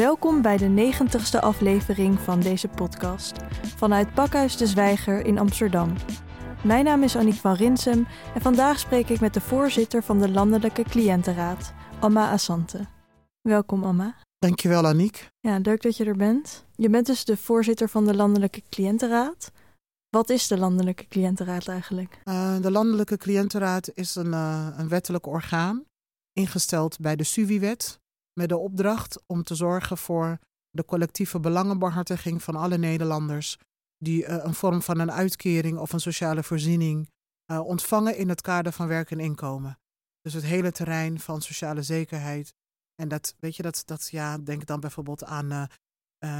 Welkom bij de negentigste aflevering van deze podcast vanuit Pakhuis de Zwijger in Amsterdam. Mijn naam is Aniek van Rinsem en vandaag spreek ik met de voorzitter van de Landelijke Cliëntenraad, Amma Assante. Welkom Amma. Dankjewel Aniek. Ja, leuk dat je er bent. Je bent dus de voorzitter van de Landelijke Cliëntenraad. Wat is de Landelijke Cliëntenraad eigenlijk? Uh, de Landelijke Cliëntenraad is een, uh, een wettelijk orgaan, ingesteld bij de SUVI-wet, met de opdracht om te zorgen voor de collectieve belangenbehartiging van alle Nederlanders die uh, een vorm van een uitkering of een sociale voorziening ontvangen in het kader van werk en inkomen. Dus het hele terrein van sociale zekerheid. En dat, weet je, dat, dat ja, denk dan bijvoorbeeld aan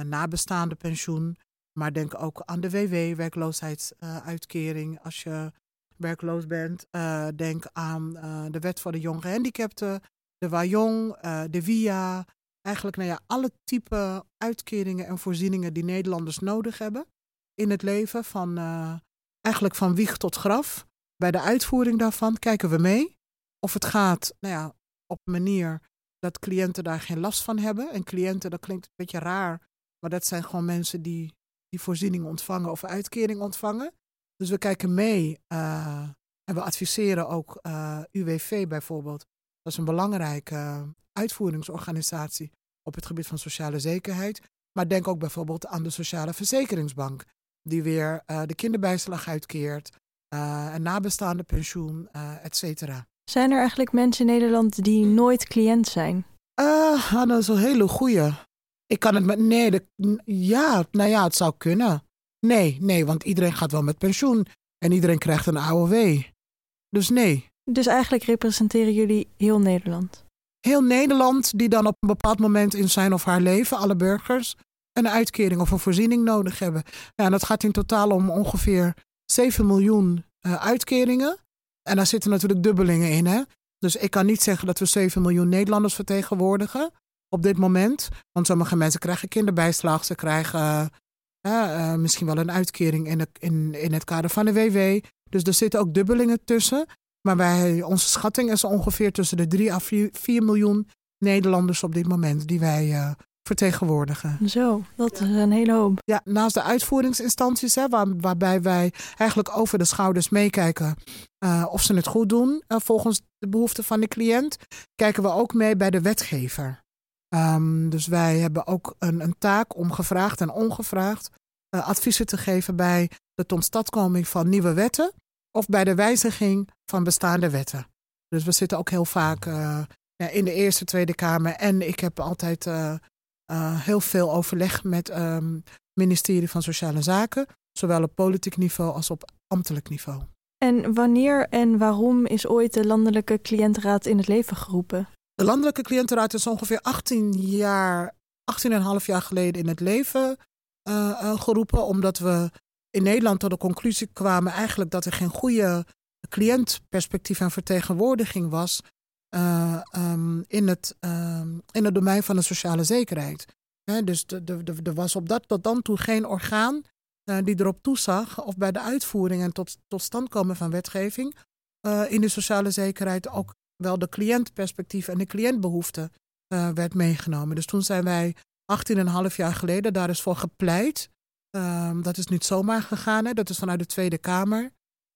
nabestaande pensioen, maar denk ook aan de WW, werkloosheidsuitkering, als je werkloos bent. Uh, denk aan uh, de wet voor de jong gehandicapten, de WAJONG, uh, de VIA. Eigenlijk nou ja, alle type uitkeringen en voorzieningen die Nederlanders nodig hebben in het leven. Van, eigenlijk van wieg tot graf. Bij de uitvoering daarvan kijken we mee of het gaat nou ja, op een manier dat cliënten daar geen last van hebben. En cliënten, dat klinkt een beetje raar, maar dat zijn gewoon mensen die die voorziening ontvangen of uitkering ontvangen. Dus we kijken mee uh, en we adviseren ook eh, UWV bijvoorbeeld. Dat is een belangrijke uitvoeringsorganisatie op het gebied van sociale zekerheid. Maar denk ook bijvoorbeeld aan de Sociale Verzekeringsbank, die weer uh, de kinderbijslag uitkeert, een nabestaande pensioen, et cetera. Zijn er eigenlijk mensen in Nederland die nooit cliënt zijn? Uh, dat is een hele goeie. Ik kan het met. Nee, de, ja, nou ja, het zou kunnen. Nee, nee, want iedereen gaat wel met pensioen en iedereen krijgt een AOW. Dus nee. Dus eigenlijk representeren jullie heel Nederland? Heel Nederland, die dan op een bepaald moment in zijn of haar leven, alle burgers, een uitkering of een voorziening nodig hebben. Ja, en dat gaat in totaal om ongeveer 7 miljoen uh, uitkeringen. En daar zitten natuurlijk dubbelingen in. Hè? Dus ik kan niet zeggen dat we 7 miljoen Nederlanders vertegenwoordigen op dit moment. Want sommige mensen krijgen kinderbijslag, ze krijgen uh, misschien wel een uitkering in, in, in het kader van de WW. Dus er zitten ook dubbelingen tussen. Maar wij, onze schatting is ongeveer tussen de 3 à 4, 4 miljoen Nederlanders op dit moment die wij uh, vertegenwoordigen. Zo, dat is een hele hoop. Ja, naast de uitvoeringsinstanties, hè, waar, waarbij wij eigenlijk over de schouders meekijken uh, of ze het goed doen uh, volgens de behoeften van de cliënt, kijken we ook mee bij de wetgever. Um, dus wij hebben ook een, een, taak om gevraagd en ongevraagd adviezen te geven bij de totstandkoming van nieuwe wetten of bij de wijziging van bestaande wetten. Dus we zitten ook heel vaak uh, ja, in de Eerste, Tweede Kamer en ik heb altijd uh, heel veel overleg met het um, ministerie van Sociale Zaken, zowel op politiek niveau als op ambtelijk niveau. En wanneer en waarom is ooit de Landelijke Cliëntenraad in het leven geroepen? De Landelijke Cliëntenraad is ongeveer 18 jaar, 18,5 jaar geleden in het leven geroepen. Omdat we in Nederland tot de conclusie kwamen eigenlijk dat er geen goede cliëntperspectief en vertegenwoordiging was uh, um, in, het, um, in het domein van de sociale zekerheid. He, dus er was op dat tot dan toe geen orgaan die erop toezag of bij de uitvoering en tot, tot stand komen van wetgeving in de sociale zekerheid ook wel de cliëntperspectief en de cliëntbehoeften werd meegenomen. Dus toen zijn wij 18,5 jaar geleden daar is voor gepleit. Uh, dat is niet zomaar gegaan, hè. dat is vanuit de Tweede Kamer.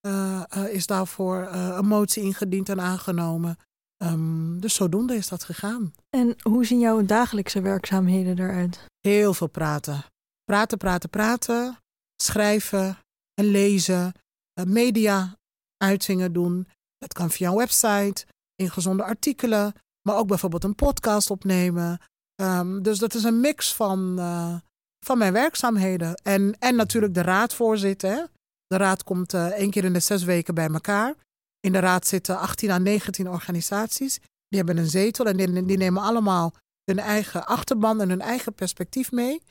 Uh, is daarvoor een motie ingediend en aangenomen. Um, dus zodoende is dat gegaan. En hoe zien jouw dagelijkse werkzaamheden eruit? Heel veel praten. Praten, praten, praten. Schrijven en lezen. media uitingen doen. Dat kan via een website ingezonde artikelen, maar ook bijvoorbeeld een podcast opnemen. Um, dus dat is een mix van, van mijn werkzaamheden. En, en natuurlijk de raad voorzitten. De raad komt uh, één keer in de zes weken bij elkaar. In de raad zitten 18 à 19 organisaties. Die hebben een zetel en die, die nemen allemaal hun eigen achterban en hun eigen perspectief mee.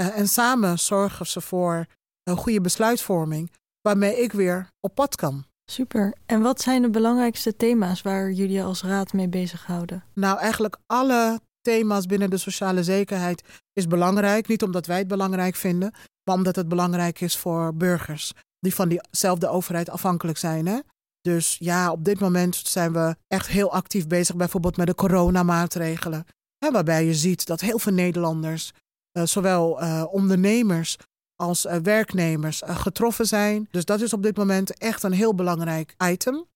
Uh, en samen zorgen ze voor een goede besluitvorming, waarmee ik weer op pad kan. Super. En wat zijn de belangrijkste thema's waar jullie als raad mee bezighouden? Nou, eigenlijk alle thema's binnen de sociale zekerheid is belangrijk. Niet omdat wij het belangrijk vinden, maar omdat het belangrijk is voor burgers die van diezelfde overheid afhankelijk zijn. Hè? Dus ja, op dit moment zijn we echt heel actief bezig, bijvoorbeeld met de coronamaatregelen. Hè, waarbij je ziet dat heel veel Nederlanders, zowel ondernemers als werknemers, getroffen zijn. Dus dat is op dit moment echt een heel belangrijk item.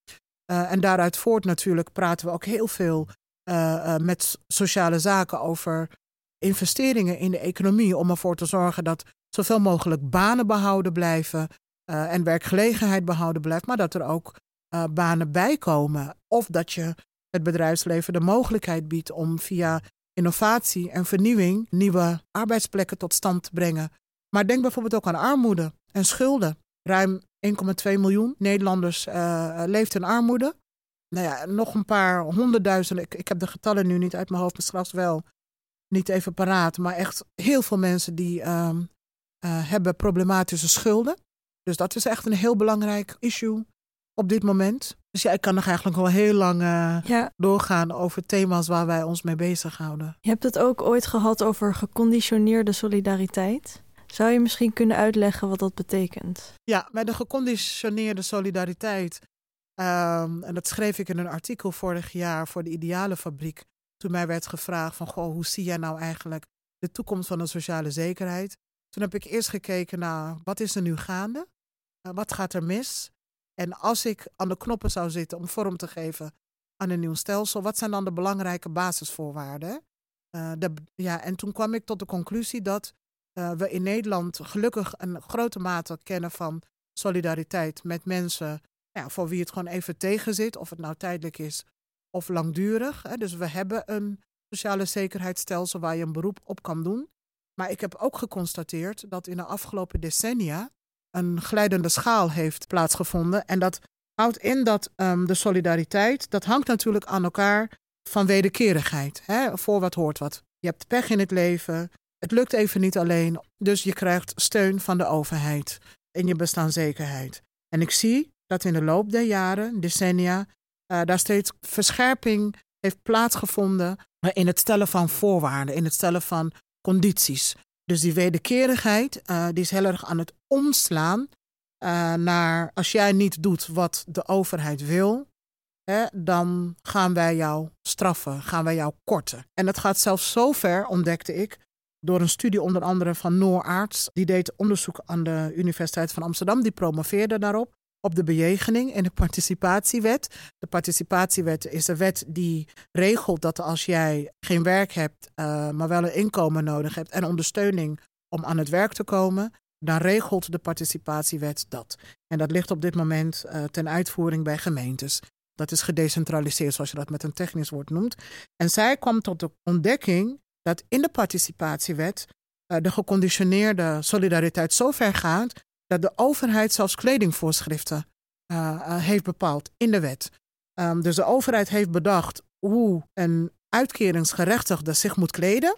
en daaruit voort natuurlijk praten we ook heel veel met sociale zaken over investeringen in de economie om ervoor te zorgen dat zoveel mogelijk banen behouden blijven uh, en werkgelegenheid behouden blijft, maar dat er ook uh, banen bijkomen. Of dat je het bedrijfsleven de mogelijkheid biedt om via innovatie en vernieuwing nieuwe arbeidsplekken tot stand te brengen. Maar denk bijvoorbeeld ook aan armoede en schulden. Ruim 1,2 miljoen Nederlanders uh, leeft in armoede. Nou ja, nog een paar honderdduizend, ik, ik heb de getallen nu niet uit mijn hoofd, maar straks wel niet even paraat. Maar echt heel veel mensen die uh, hebben problematische schulden. Dus dat is echt een heel belangrijk issue op dit moment. Dus ja, ik kan nog eigenlijk wel heel lang uh, doorgaan over thema's waar wij ons mee bezighouden. Je hebt het ook ooit gehad over geconditioneerde solidariteit. Zou je misschien kunnen uitleggen wat dat betekent? Ja, bij de geconditioneerde solidariteit, um, en dat schreef ik in een artikel vorig jaar voor de Ideale Fabriek, toen mij werd gevraagd van, goh, hoe zie jij nou eigenlijk de toekomst van de sociale zekerheid? Toen heb ik eerst gekeken naar wat is er nu gaande? Uh, wat gaat er mis? En als ik aan de knoppen zou zitten om vorm te geven aan een nieuw stelsel, wat zijn dan de belangrijke basisvoorwaarden? De, ja, en toen kwam ik tot de conclusie dat uh, we in Nederland gelukkig een grote mate kennen van solidariteit met mensen ja, voor wie het gewoon even tegen zit, of het nou tijdelijk is of langdurig. Hè. Dus we hebben een sociale zekerheidsstelsel waar je een beroep op kan doen. Maar ik heb ook geconstateerd dat in de afgelopen decennia een glijdende schaal heeft plaatsgevonden. En dat houdt in dat um, de solidariteit, dat hangt natuurlijk aan elkaar van wederkerigheid. Hè? Voor wat hoort wat. Je hebt pech in het leven, het lukt even niet alleen, dus je krijgt steun van de overheid in je bestaanszekerheid. En ik zie dat in de loop der jaren, decennia, uh, daar steeds verscherping heeft plaatsgevonden in het stellen van voorwaarden, in het stellen van condities. Dus die wederkerigheid uh, die is heel erg aan het omslaan uh, naar als jij niet doet wat de overheid wil, hè, dan gaan wij jou straffen, gaan wij jou korten. En dat gaat zelfs zo ver, ontdekte ik, door een studie onder andere van Noor Aarts. Die deed onderzoek aan de Universiteit van Amsterdam, die promoveerde daarop op de bejegening en de participatiewet. De participatiewet is een wet die regelt dat als jij geen werk hebt, uh, maar wel een inkomen nodig hebt en ondersteuning om aan het werk te komen, dan regelt de participatiewet dat. En dat ligt op dit moment uh, ten uitvoering bij gemeentes. Dat is gedecentraliseerd, zoals je dat met een technisch woord noemt. En zij kwam tot de ontdekking dat in de participatiewet uh, de geconditioneerde solidariteit zo ver gaat dat de overheid zelfs kledingvoorschriften uh, heeft bepaald in de wet. Um, dus de overheid heeft bedacht hoe een uitkeringsgerechtigde zich moet kleden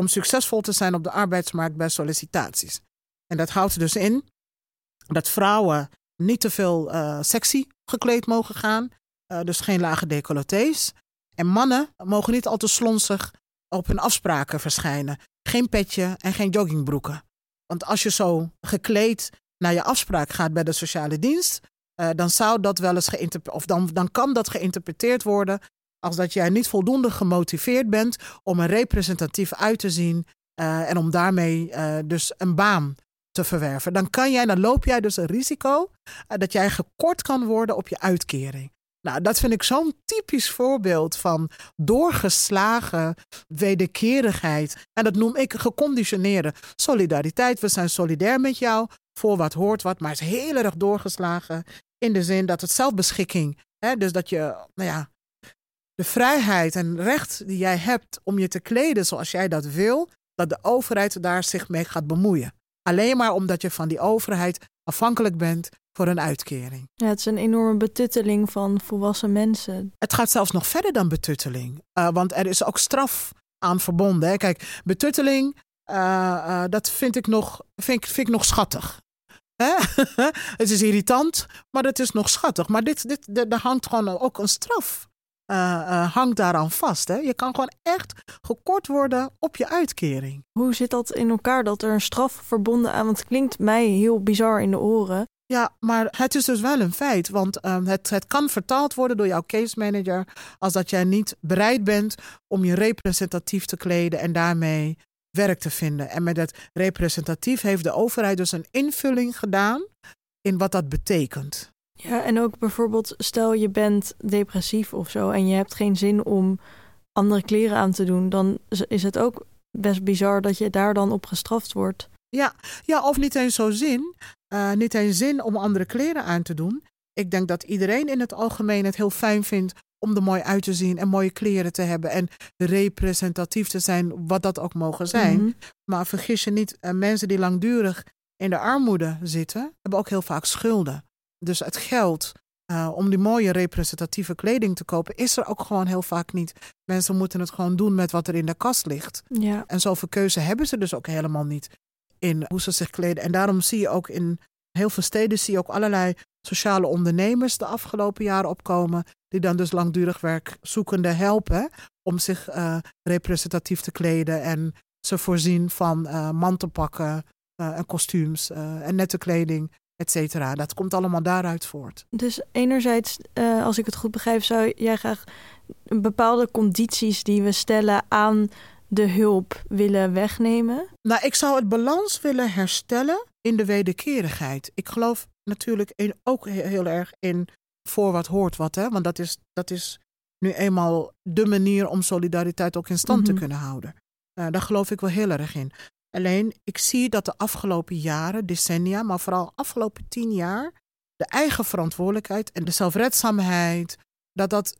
om succesvol te zijn op de arbeidsmarkt bij sollicitaties. En dat houdt dus in dat vrouwen niet te veel uh, sexy gekleed mogen gaan, dus geen lage decolletés. En mannen mogen niet al te slonsig op hun afspraken verschijnen. Geen petje en geen joggingbroeken. Want als je zo gekleed naar je afspraak gaat bij de sociale dienst, uh, dan zou dat wel eens geïnterpreteerd, of dan, dan kan dat geïnterpreteerd worden als dat jij niet voldoende gemotiveerd bent om er representatief uit te zien uh, en om daarmee uh, dus een baan te verwerven. Dan kan jij, dan loop jij dus een risico dat jij gekort kan worden op je uitkering. Nou, dat vind ik zo'n typisch voorbeeld van doorgeslagen wederkerigheid. En dat noem ik geconditioneerde solidariteit. We zijn solidair met jou voor wat hoort wat, maar is heel erg doorgeslagen in de zin dat het zelfbeschikking, hè, dus dat je, nou ja, de vrijheid en recht die jij hebt om je te kleden zoals jij dat wil, dat de overheid daar zich mee gaat bemoeien. Alleen maar omdat je van die overheid afhankelijk bent voor een uitkering. Ja, het is een enorme betutteling van volwassen mensen. Het gaat zelfs nog verder dan betutteling, uh, want er is ook straf aan verbonden. Hè. Kijk, betutteling, uh, uh, dat vind ik, nog, vind, vind ik nog schattig. het is irritant, maar het is nog schattig. Maar dit, dit, er hangt gewoon ook een straf. Uh, hangt daaraan vast. Hè? Je kan gewoon echt gekort worden op je uitkering. Hoe zit dat in elkaar dat er een straf verbonden aan? Want het klinkt mij heel bizar in de oren. Ja, maar het is dus wel een feit. Want ehm, het, het kan vertaald worden door jouw case manager. als dat jij niet bereid bent om je representatief te kleden. en daarmee werk te vinden. En met het representatief heeft de overheid dus een invulling gedaan. in wat dat betekent. Ja, en ook bijvoorbeeld, stel je bent depressief of zo. en je hebt geen zin om andere kleren aan te doen. dan is het ook best bizar dat je daar dan op gestraft wordt. Ja, ja of niet eens zo zin. Uh, niet eens zin om andere kleren aan te doen. Ik denk dat iedereen in het algemeen het heel fijn vindt om er mooi uit te zien en mooie kleren te hebben en representatief te zijn, wat dat ook mogen zijn. Mhm. Maar vergis je niet, uh, mensen die langdurig in de armoede zitten, hebben ook heel vaak schulden. Dus het geld uh, om die mooie representatieve kleding te kopen, is er ook gewoon heel vaak niet. Mensen moeten het gewoon doen met wat er in de kast ligt. Ja. En zoveel keuze hebben ze dus ook helemaal niet in hoe ze zich kleden. En daarom zie je ook in heel veel steden zie je ook allerlei sociale ondernemers de afgelopen jaren opkomen. Die dan dus langdurig werkzoekenden helpen om zich uh, representatief te kleden. En ze voorzien van uh, mantelpakken uh, en kostuums en nette kleding et cetera. Dat komt allemaal daaruit voort. Dus enerzijds, als ik het goed begrijp, zou jij graag bepaalde condities die we stellen aan de hulp willen wegnemen? Nou, ik zou het balans willen herstellen in de wederkerigheid. Ik geloof natuurlijk in, ook heel erg in voor wat hoort wat, hè? want dat is, dat is nu eenmaal de manier om solidariteit ook in stand mm -hmm. te mhm. kunnen houden. Uh, daar geloof ik wel heel erg in. Alleen, ik zie dat de afgelopen jaren, decennia, maar vooral afgelopen tien jaar, de eigen verantwoordelijkheid en de zelfredzaamheid, dat dat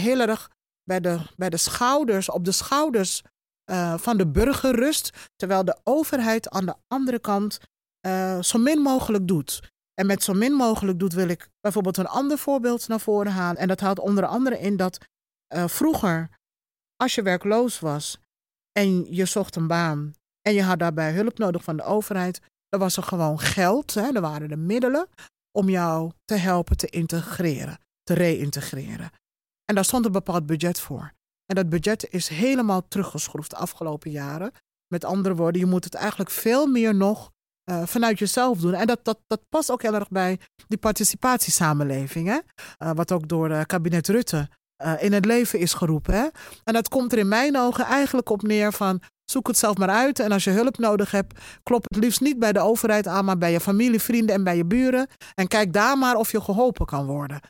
heel erg bij de, bij de schouders, op de schouders uh, van de burger rust, terwijl de overheid aan de andere kant uh, zo min mogelijk doet. En met zo min mogelijk doet wil ik bijvoorbeeld een ander voorbeeld naar voren halen. En dat houdt onder andere in dat uh, vroeger, als je werkloos was en je zocht een baan en je had daarbij hulp nodig van de overheid, dan was er gewoon geld, hè, er waren de middelen om jou te helpen te integreren, te reïntegreren. En daar stond een bepaald budget voor. En dat budget is helemaal teruggeschroefd de afgelopen jaren. Met andere woorden, je moet het eigenlijk veel meer nog uh, vanuit jezelf doen. En dat, dat, dat past ook heel erg bij die participatiesamenleving. Hè? Uh, wat ook door uh, kabinet Rutte in het leven is geroepen. Hè? En dat komt er in mijn ogen eigenlijk op neer van Zoek het zelf maar uit. En als je hulp nodig hebt, klop het liefst niet bij de overheid aan, maar bij je familie, vrienden en bij je buren. En kijk daar maar of je geholpen kan worden.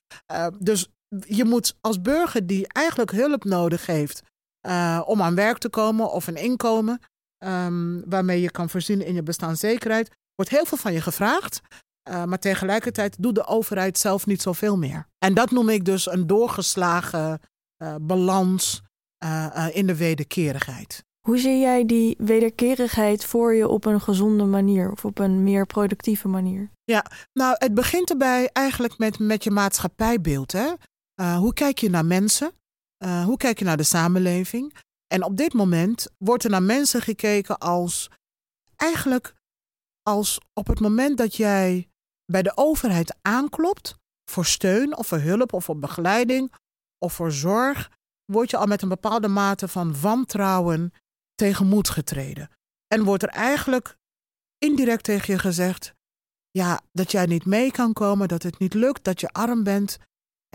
Dus je moet als burger die eigenlijk hulp nodig heeft uh, om aan werk te komen of een inkomen, um, waarmee je kan voorzien in je bestaanszekerheid, wordt heel veel van je gevraagd. Uh, maar tegelijkertijd doet de overheid zelf niet zoveel meer. En dat noem ik dus een doorgeslagen balans in de wederkerigheid. Hoe zie jij die wederkerigheid voor je op een gezonde manier of op een meer productieve manier? Ja, nou, het begint erbij eigenlijk met, met je maatschappijbeeld. Hè? Uh, hoe kijk je naar mensen? Uh, hoe kijk je naar de samenleving? En op dit moment wordt er naar mensen gekeken als eigenlijk als op het moment dat jij bij de overheid aanklopt voor steun of voor hulp of voor begeleiding of voor zorg, word je al met een bepaalde mate van wantrouwen tegenmoet getreden. En wordt er eigenlijk indirect tegen je gezegd: ja, dat jij niet mee kan komen, dat het niet lukt, dat je arm bent.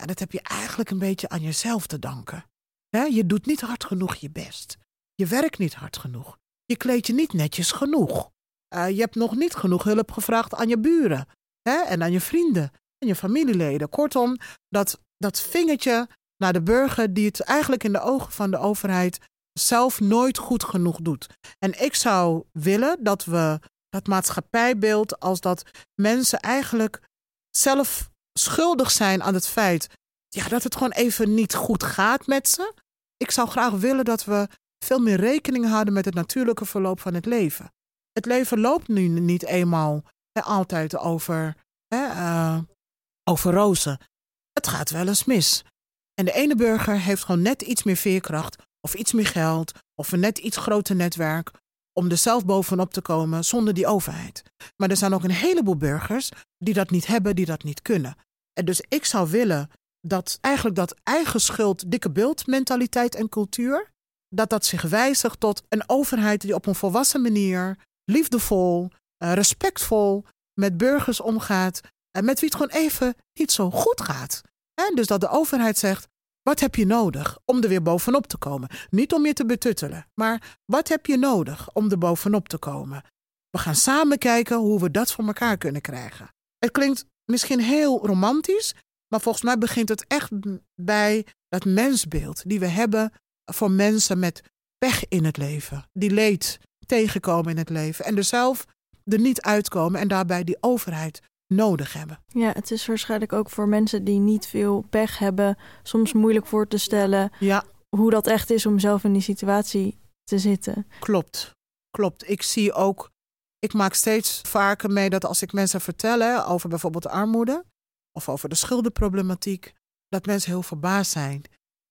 Ja, dat heb je eigenlijk een beetje aan jezelf te danken. He, je doet niet hard genoeg je best. Je werkt niet hard genoeg. Je kleedt je niet netjes genoeg. Uh, je hebt nog niet genoeg hulp gevraagd aan je buren hè, en aan je vrienden en je familieleden. Kortom, dat, dat vingertje naar de burger die het eigenlijk in de ogen van de overheid zelf nooit goed genoeg doet. En ik zou willen dat we dat maatschappijbeeld, als dat mensen eigenlijk zelf schuldig zijn aan het feit ja, dat het gewoon even niet goed gaat met ze. Ik zou graag willen dat we veel meer rekening houden met het natuurlijke verloop van het leven. Het leven loopt nu niet eenmaal altijd over, hè, uh, over rozen. Het gaat wel eens mis. En de ene burger heeft gewoon net iets meer veerkracht of iets meer geld of een net iets groter netwerk om er zelf bovenop te komen zonder die overheid. Maar er zijn ook een heleboel burgers die dat niet hebben, die dat niet kunnen. Dus ik zou willen dat eigenlijk dat eigen schuld, dikke beeld, mentaliteit en cultuur, dat dat zich wijzigt tot een overheid die op een volwassen manier, liefdevol, uh, respectvol met burgers omgaat En met wie het gewoon even niet zo goed gaat. Dus dat de overheid zegt: wat heb je nodig om er weer bovenop te komen? Niet om je te betuttelen, maar wat heb je nodig om er bovenop te komen? We gaan samen kijken hoe we dat voor elkaar kunnen krijgen. Het klinkt misschien heel romantisch, maar volgens mij begint het echt bij dat mensbeeld die we hebben voor mensen met pech in het leven, die leed tegenkomen in het leven en er zelf er niet uitkomen en daarbij die overheid nodig hebben. Ja, het is waarschijnlijk ook voor mensen die niet veel pech hebben, soms moeilijk voor te stellen ja. hoe dat echt is om zelf in die situatie te zitten. Klopt, klopt. Ik zie ook, ik maak steeds vaker mee dat als ik mensen vertel over bijvoorbeeld armoede of over de schuldenproblematiek, dat mensen heel verbaasd zijn.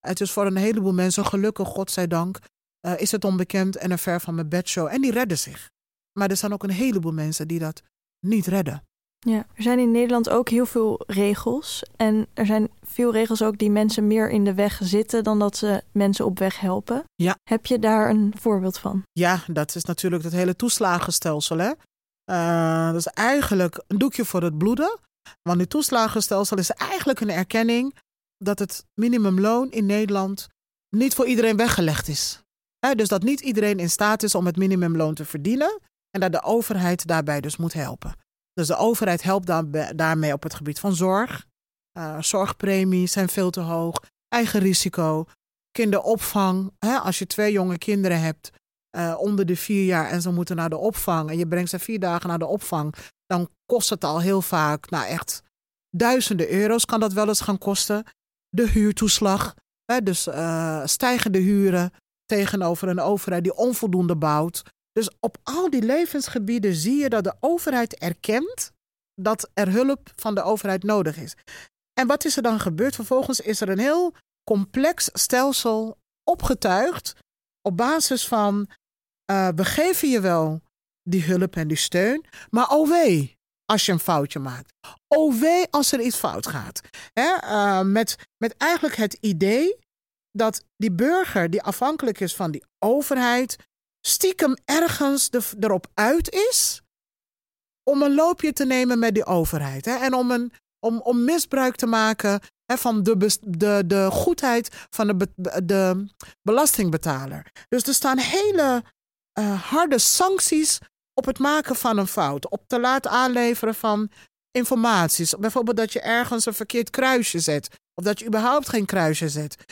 Het is voor een heleboel mensen, gelukkig, godzijdank, uh, is het onbekend en een ver van mijn bedshow. En die redden zich. Maar er zijn ook een heleboel mensen die dat niet redden. Ja, er zijn in Nederland ook heel veel regels. En er zijn veel regels ook die mensen meer in de weg zitten dan dat ze mensen op weg helpen. Ja. Heb je daar een voorbeeld van? Ja, dat is natuurlijk het hele toeslagenstelsel. Hè? Uh, dat is eigenlijk een doekje voor het bloeden. Want het toeslagenstelsel is eigenlijk een erkenning dat het minimumloon in Nederland niet voor iedereen weggelegd is. dus dat niet iedereen in staat is om het minimumloon te verdienen en dat de overheid daarbij dus moet helpen. Dus de overheid helpt daarmee op het gebied van zorg. Uh, zorgpremies zijn veel te hoog, eigen risico, kinderopvang. Hè, als je twee jonge kinderen hebt uh, onder de vier jaar en ze moeten naar de opvang en je brengt ze vier dagen naar de opvang, dan kost het al heel vaak, nou echt duizenden euro's kan dat wel eens gaan kosten. De huurtoeslag, hè, dus uh, stijgende huren tegenover een overheid die onvoldoende bouwt. Dus op al die levensgebieden zie je dat de overheid erkent dat er hulp van de overheid nodig is. En wat is er dan gebeurd? Vervolgens is er een heel complex stelsel opgetuigd op basis van uh, we geven je wel die hulp en die steun, maar oh wee als je een foutje maakt. Oh wee als er iets fout gaat. Hè? Uh, met, met eigenlijk het idee dat die burger die afhankelijk is van die overheid, stiekem ergens erop uit is om een loopje te nemen met die overheid. Hè? En om, een, om, om misbruik te maken hè, van de, de, de goedheid van de, de belastingbetaler. Dus er staan hele uh, harde sancties op het maken van een fout. Op te laat aanleveren van informaties. Bijvoorbeeld dat je ergens een verkeerd kruisje zet. Of dat je überhaupt geen kruisje zet.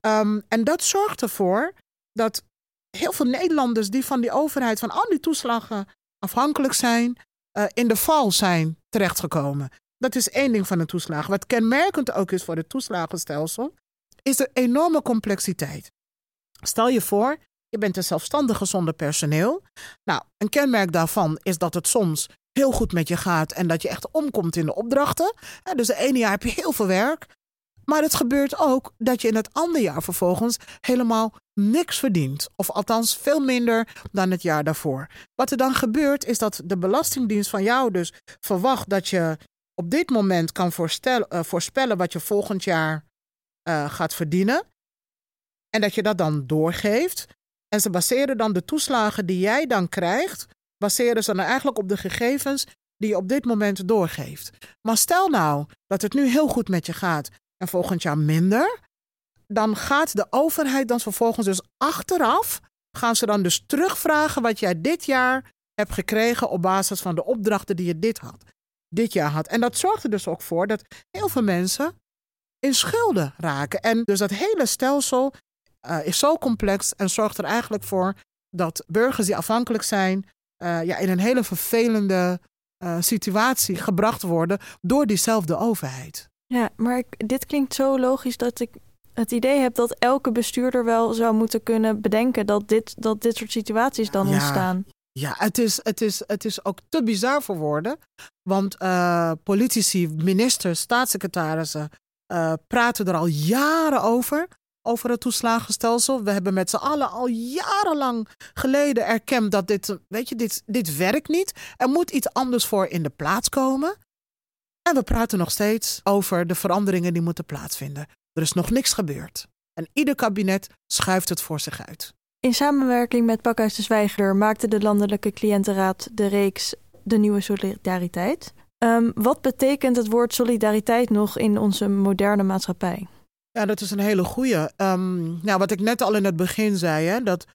Um, en dat zorgt ervoor dat heel veel Nederlanders die van die overheid, van al die toeslagen afhankelijk zijn, uh, in de val zijn terechtgekomen. Dat is één ding van de toeslagen. Wat kenmerkend ook is voor het toeslagenstelsel, is de enorme complexiteit. Stel je voor, je bent een zelfstandige zonder personeel. Nou, een kenmerk daarvan is dat het soms heel goed met je gaat en dat je echt omkomt in de opdrachten. dus de ene jaar heb je heel veel werk. Maar het gebeurt ook dat je in het andere jaar vervolgens helemaal niks verdient. Of althans veel minder dan het jaar daarvoor. Wat er dan gebeurt is dat de Belastingdienst van jou dus verwacht dat je op dit moment kan uh, voorspellen wat je volgend jaar uh, gaat verdienen. En dat je dat dan doorgeeft. En ze baseren dan de toeslagen die jij dan krijgt, baseren ze dan eigenlijk op de gegevens die je op dit moment doorgeeft. Maar stel nou dat het nu heel goed met je gaat en volgend jaar minder, dan gaat de overheid dan vervolgens dus achteraf, gaan ze dan dus terugvragen wat jij dit jaar hebt gekregen op basis van de opdrachten die je dit had. Dit jaar had. En dat zorgt er dus ook voor dat heel veel mensen in schulden raken. En dus dat hele stelsel uh, is zo complex en zorgt er eigenlijk voor dat burgers die afhankelijk zijn, uh, ja, in een hele vervelende uh, situatie gebracht worden door diezelfde overheid. Ja, maar ik, dit klinkt zo logisch dat ik het idee heb dat elke bestuurder wel zou moeten kunnen bedenken dat dit, dat dit soort situaties dan ja, ontstaan. Ja, het is, het, is, het is ook te bizar voor woorden. Want uh, politici, ministers, staatssecretarissen uh, praten er al jaren over. Over het toeslagenstelsel. We hebben met z'n allen al jarenlang geleden erkend dat dit, weet je, dit, dit werkt niet. Er moet iets anders voor in de plaats komen. En we praten nog steeds over de veranderingen die moeten plaatsvinden. Er is nog niks gebeurd. En ieder kabinet schuift het voor zich uit. In samenwerking met Pakhuis de Zwijger maakte de Landelijke Cliëntenraad de reeks De Nieuwe Solidariteit. Um, wat betekent het woord solidariteit nog in onze moderne maatschappij? Ja, dat is een hele goeie. Um, nou, wat ik net al in het begin zei, hè, dat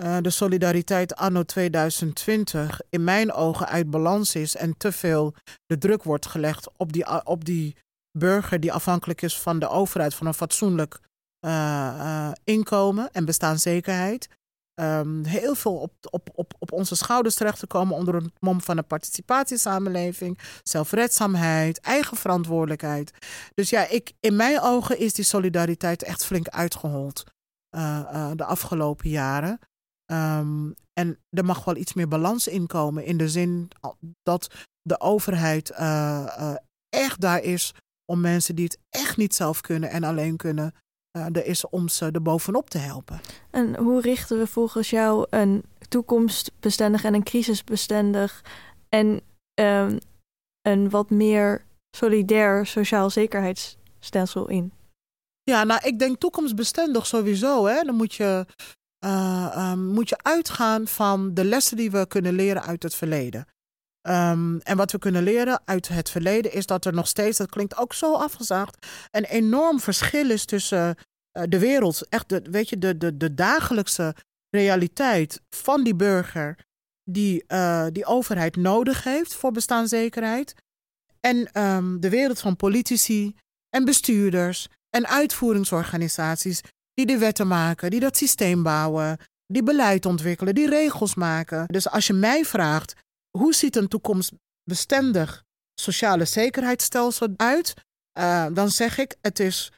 uh, de solidariteit anno 2020 in mijn ogen uit balans is en te veel de druk wordt gelegd op die, op die burger die afhankelijk is van de overheid, van een fatsoenlijk uh, uh, inkomen en bestaanszekerheid. Um, heel veel op, op, op, op onze schouders terecht te komen onder het mom van een participatiesamenleving, zelfredzaamheid, eigen verantwoordelijkheid. Dus ja, ik, in mijn ogen is die solidariteit echt flink uitgehold de afgelopen jaren. Um, en er mag wel iets meer balans in komen in de zin dat de overheid uh, echt daar is om mensen die het echt niet zelf kunnen en alleen kunnen uh, er is om ze er bovenop te helpen. En hoe richten we volgens jou een toekomstbestendig en een crisisbestendig en um, een wat meer solidair sociaal zekerheidsstelsel in? Ja, nou, ik denk toekomstbestendig sowieso. Hè. Dan moet je, uh, moet je uitgaan van de lessen die we kunnen leren uit het verleden. Um, en wat we kunnen leren uit het verleden is dat er nog steeds, dat klinkt ook zo afgezaagd, een enorm verschil is tussen uh, de wereld, echt de, weet je, de, de, de dagelijkse realiteit van die burger die uh, die overheid nodig heeft voor bestaanszekerheid. En um, de wereld van politici en bestuurders en uitvoeringsorganisaties die de wetten maken, die dat systeem bouwen, die beleid ontwikkelen, die regels maken. Dus als je mij vraagt, hoe ziet een toekomstbestendig sociale zekerheidsstelsel uit? Uh, dan zeg ik, het is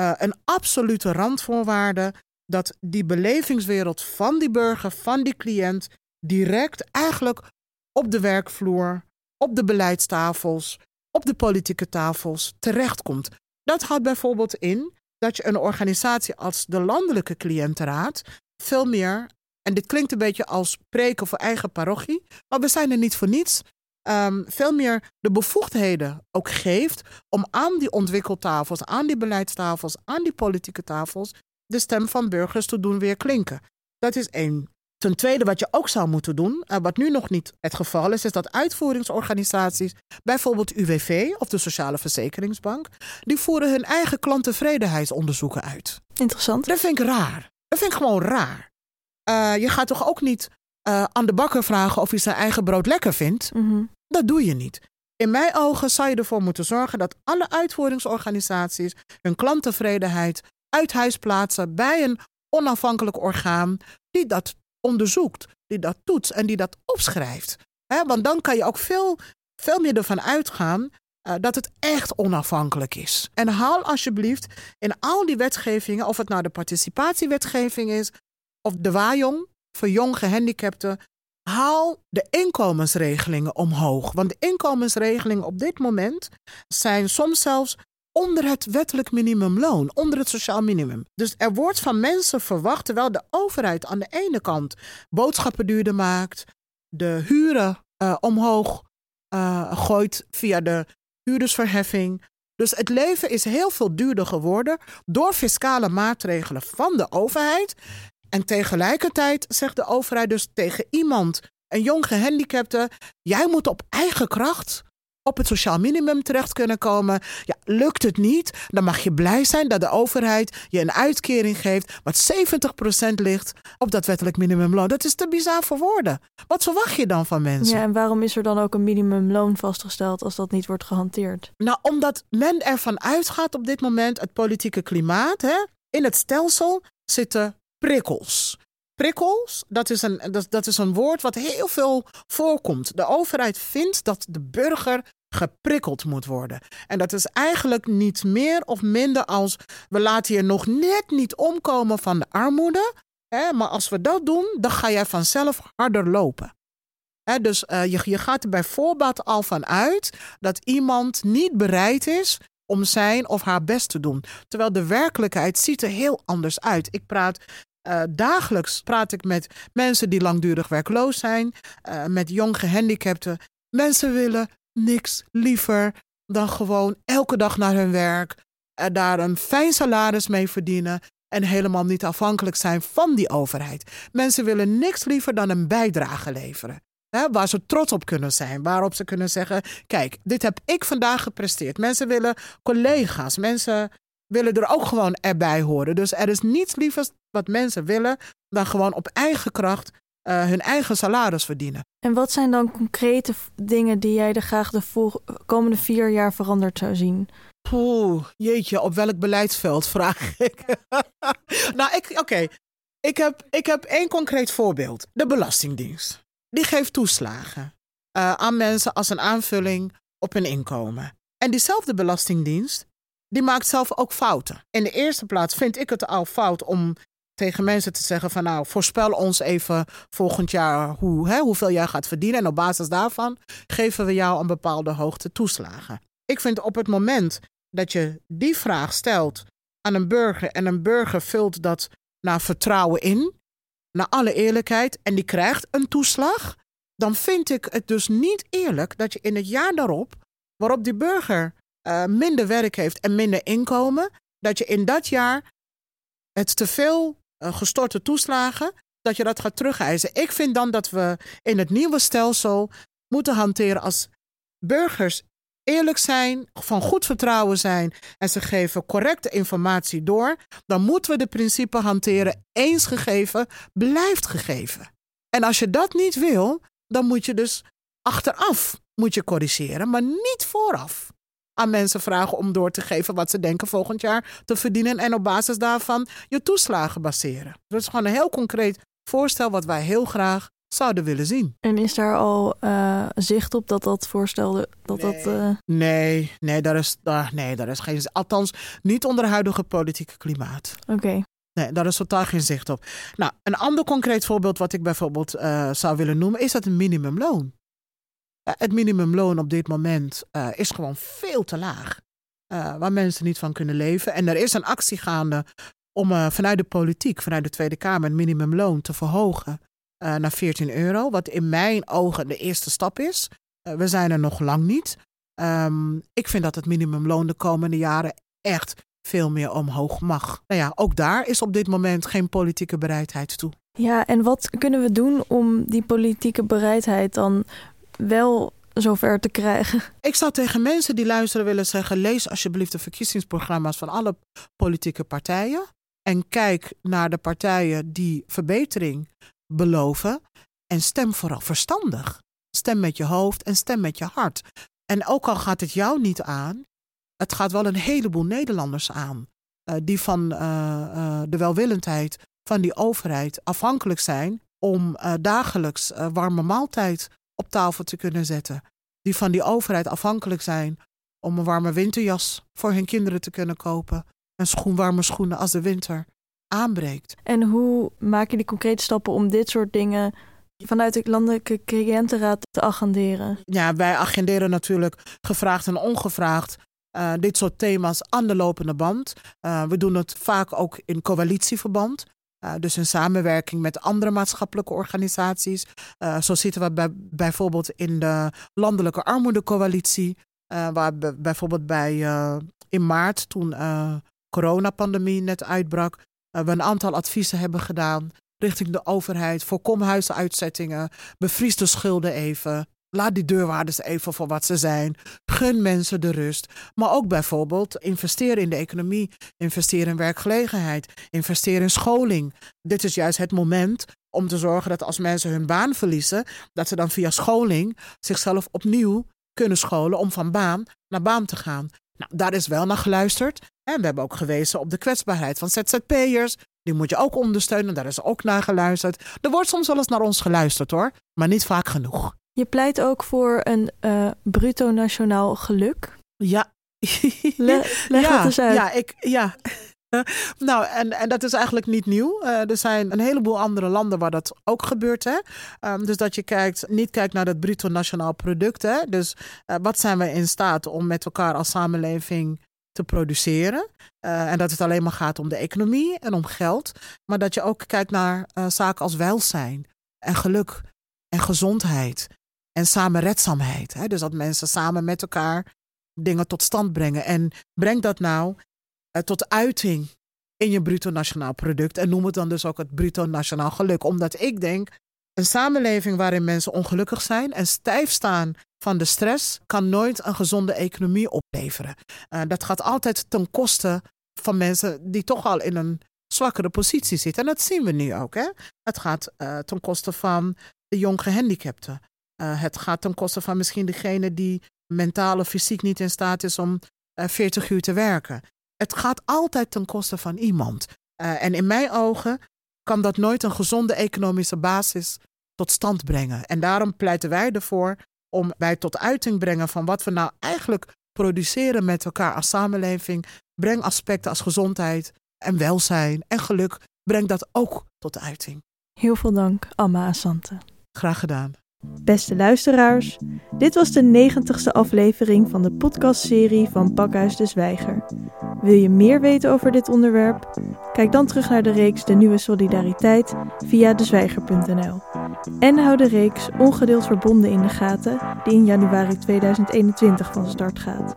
uh, een absolute randvoorwaarde dat die belevingswereld van die burger, van die cliënt, direct eigenlijk op de werkvloer, op de beleidstafels, op de politieke tafels terechtkomt. Dat houdt bijvoorbeeld in dat je een organisatie als de Landelijke Cliëntenraad veel meer en dit klinkt een beetje als preken voor eigen parochie, maar we zijn er niet voor niets. Um, veel meer de bevoegdheden ook geeft om aan die ontwikkeltafels, aan die beleidstafels, aan die politieke tafels, de stem van burgers te doen weer klinken. Dat is één. Ten tweede, wat je ook zou moeten doen, en wat nu nog niet het geval is, is dat uitvoeringsorganisaties, bijvoorbeeld UWV of de Sociale Verzekeringsbank, die voeren hun eigen klanttevredenheidsonderzoeken uit. Interessant. Dat vind ik raar. Dat vind ik gewoon raar. Uh, je gaat toch ook niet uh, aan de bakker vragen of hij zijn eigen brood lekker vindt? Mm -hmm. Dat doe je niet. In mijn ogen zou je ervoor moeten zorgen dat alle uitvoeringsorganisaties hun klanttevredenheid uit huis plaatsen bij een onafhankelijk orgaan die dat onderzoekt, die dat toetst en die dat opschrijft. Want dan kan je ook veel, veel meer ervan uitgaan uh, dat het echt onafhankelijk is. En haal alsjeblieft in al die wetgevingen, of het nou de participatiewetgeving is, of de Wajong voor jong gehandicapten. Haal de inkomensregelingen omhoog. Want de inkomensregelingen op dit moment zijn soms zelfs onder het wettelijk minimumloon, onder het sociaal minimum. Dus er wordt van mensen verwacht, terwijl de overheid aan de ene kant boodschappen duurder maakt, de huren uh, omhoog uh, gooit via de huurdersverheffing. Dus het leven is heel veel duurder geworden door fiscale maatregelen van de overheid. En tegelijkertijd zegt de overheid dus tegen iemand, een jong gehandicapte, jij moet op eigen kracht op het sociaal minimum terecht kunnen komen. Ja, lukt het niet, dan mag je blij zijn dat de overheid je een uitkering geeft wat 70% ligt op dat wettelijk minimumloon. Dat is te bizar voor woorden. Wat verwacht je dan van mensen? Ja, en waarom is er dan ook een minimumloon vastgesteld als dat niet wordt gehanteerd? Nou, omdat men ervan uitgaat op dit moment, het politieke klimaat, hè, in het stelsel zitten prikkels. Prikkels, dat is, een, dat, dat is een woord wat heel veel voorkomt. De overheid vindt dat de burger geprikkeld moet worden. En dat is eigenlijk niet meer of minder als we laten je nog net niet omkomen van de armoede. Hè, maar als we dat doen, dan ga jij vanzelf harder lopen. Hè, dus uh, je, je gaat er bijvoorbeeld al van uit dat iemand niet bereid is om zijn of haar best te doen. Terwijl de werkelijkheid ziet er heel anders uit. Ik praat uh, dagelijks praat ik met mensen die langdurig werkloos zijn, uh, met jong gehandicapten. Mensen willen niks liever dan gewoon elke dag naar hun werk, uh, daar een fijn salaris mee verdienen en helemaal niet afhankelijk zijn van die overheid. Mensen willen niks liever dan een bijdrage leveren. Hè, waar ze trots op kunnen zijn. Waarop ze kunnen zeggen: Kijk, dit heb ik vandaag gepresteerd. Mensen willen collega's. Mensen willen er ook gewoon erbij horen. Dus er is niets lievers wat mensen willen dan gewoon op eigen kracht uh, hun eigen salaris verdienen. En wat zijn dan concrete dingen die jij er graag de komende vier jaar veranderd zou zien? Oeh, jeetje, op welk beleidsveld vraag ik? nou, ik, oké. Ik, heb, ik heb één concreet voorbeeld. De Belastingdienst. Die geeft toeslagen uh, aan mensen als een aanvulling op hun inkomen. En diezelfde Belastingdienst, die maakt zelf ook fouten. In de eerste plaats vind ik het al fout om tegen mensen te zeggen van nou, voorspel ons even volgend jaar hoe, hè, hoeveel jij gaat verdienen. En op basis daarvan geven we jou een bepaalde hoogte toeslagen. Ik vind op het moment dat je die vraag stelt aan een burger en een burger vult dat naar vertrouwen in, naar alle eerlijkheid en die krijgt een toeslag, dan vind ik het dus niet eerlijk dat je in het jaar daarop, waarop die burger uh, minder werk heeft en minder inkomen, dat je in dat jaar het te veel uh, gestorte toeslagen, dat je dat gaat terugeisen. Ik vind dan dat we in het nieuwe stelsel moeten hanteren als burgers eerlijk zijn, van goed vertrouwen zijn en ze geven correcte informatie door, dan moeten we de principe hanteren: eens gegeven, blijft gegeven. En als je dat niet wil, dan moet je dus achteraf moet je corrigeren, maar niet vooraf aan mensen vragen om door te geven wat ze denken volgend jaar te verdienen en op basis daarvan je toeslagen baseren. Dat is gewoon een heel concreet voorstel wat wij heel graag zouden willen zien. En is daar al uh, zicht op dat dat voorstel dat nee. dat? Uh... Nee, nee, daar is, daar, nee, daar is geen. Althans, niet onder het huidige politieke klimaat. Oké. Nee, daar is totaal geen zicht op. Nou, een ander concreet voorbeeld wat ik bijvoorbeeld uh, zou willen noemen, is dat een minimumloon. Het minimumloon op dit moment uh, is gewoon veel te laag. Uh, waar mensen niet van kunnen leven. En er is een actie gaande om vanuit de politiek, vanuit de Tweede Kamer, het minimumloon te verhogen naar 14 euro. Wat in mijn ogen de eerste stap is. we zijn er nog lang niet. Um, ik vind dat het minimumloon de komende jaren echt veel meer omhoog mag. Nou ja, ook daar is op dit moment geen politieke bereidheid toe. Ja, en wat kunnen we doen om die politieke bereidheid dan wel zover te krijgen. Ik zou tegen mensen die luisteren willen zeggen: lees alsjeblieft de verkiezingsprogramma's van alle politieke partijen. En kijk naar de partijen die verbetering beloven. En stem vooral verstandig. Stem met je hoofd en stem met je hart. En ook al gaat het jou niet aan, het gaat wel een heleboel Nederlanders aan. Uh, die van uh, uh, de welwillendheid van die overheid afhankelijk zijn om dagelijks warme maaltijd op tafel te kunnen zetten. Die van die overheid afhankelijk zijn om een warme winterjas voor hun kinderen te kunnen kopen. En schoen, warme schoenen als de winter aanbreekt. En hoe maak je die concrete stappen om dit soort dingen vanuit de landelijke cliëntenraad te agenderen? Ja, wij agenderen natuurlijk gevraagd en ongevraagd uh, dit soort thema's aan de lopende band. Uh, we doen het vaak ook in coalitieverband. Uh, dus in samenwerking met andere maatschappelijke organisaties. Uh, zo zitten we bij, bijvoorbeeld in de Landelijke Armoedecoalitie. Uh, waar bijvoorbeeld bij in maart, toen de coronapandemie net uitbrak, we een aantal adviezen hebben gedaan richting de overheid. Voorkom huisuitzettingen, bevries de schulden even. Laat die deurwaarders even voor wat ze zijn. Gun mensen de rust. Maar ook bijvoorbeeld investeren in de economie. Investeren in werkgelegenheid. Investeren in scholing. Dit is juist het moment om te zorgen dat als mensen hun baan verliezen, dat ze dan via scholing zichzelf opnieuw kunnen scholen om van baan naar baan te gaan. Nou, daar is wel naar geluisterd. En we hebben ook gewezen op de kwetsbaarheid van ZZP'ers. Die moet je ook ondersteunen. Daar is ook naar geluisterd. Er wordt soms wel eens naar ons geluisterd hoor, maar niet vaak genoeg. Je pleit ook voor een uh, bruto nationaal geluk. Ja. Le leg ja, het eens uit. Ja, ik, ja. nou, en, en dat is eigenlijk niet nieuw. Uh, er zijn een heleboel andere landen waar dat ook gebeurt. Hè? Um, dus dat je kijkt, niet kijkt naar het bruto nationaal product. Hè? Dus uh, wat zijn we in staat om met elkaar als samenleving te produceren. Uh, en dat het alleen maar gaat om de economie en om geld. Maar dat je ook kijkt naar zaken als welzijn en geluk en gezondheid en samenredzaamheid. Hè? Dus dat mensen samen met elkaar dingen tot stand brengen. En breng dat nou uh, tot uiting in je bruto nationaal product. En noem het dan dus ook het bruto nationaal geluk. Omdat ik denk Een samenleving waarin mensen ongelukkig zijn en stijf staan van de stress kan nooit een gezonde economie opleveren. Uh, dat gaat altijd ten koste van mensen die toch al in een zwakkere positie zitten. En dat zien we nu ook. Hè? Het gaat uh, ten koste van de jong gehandicapten. Uh, het gaat ten koste van misschien degene die mentaal of fysiek niet in staat is om 40 uur te werken. Het gaat altijd ten koste van iemand. en in mijn ogen kan dat nooit een gezonde economische basis tot stand brengen. En daarom pleiten wij ervoor om bij tot uiting brengen van wat we nou eigenlijk produceren met elkaar als samenleving. Breng aspecten als gezondheid en welzijn en geluk, breng dat ook tot uiting. Heel veel dank, Amma Asante. Graag gedaan. Beste luisteraars, dit was de negentigste aflevering van de podcastserie van Pakhuis de Zwijger. Wil je meer weten over dit onderwerp? Kijk dan terug naar de reeks De Nieuwe Solidariteit via dezwijger.nl. En hou de reeks Ongedeeld Verbonden in de gaten, die in januari 2021 van start gaat.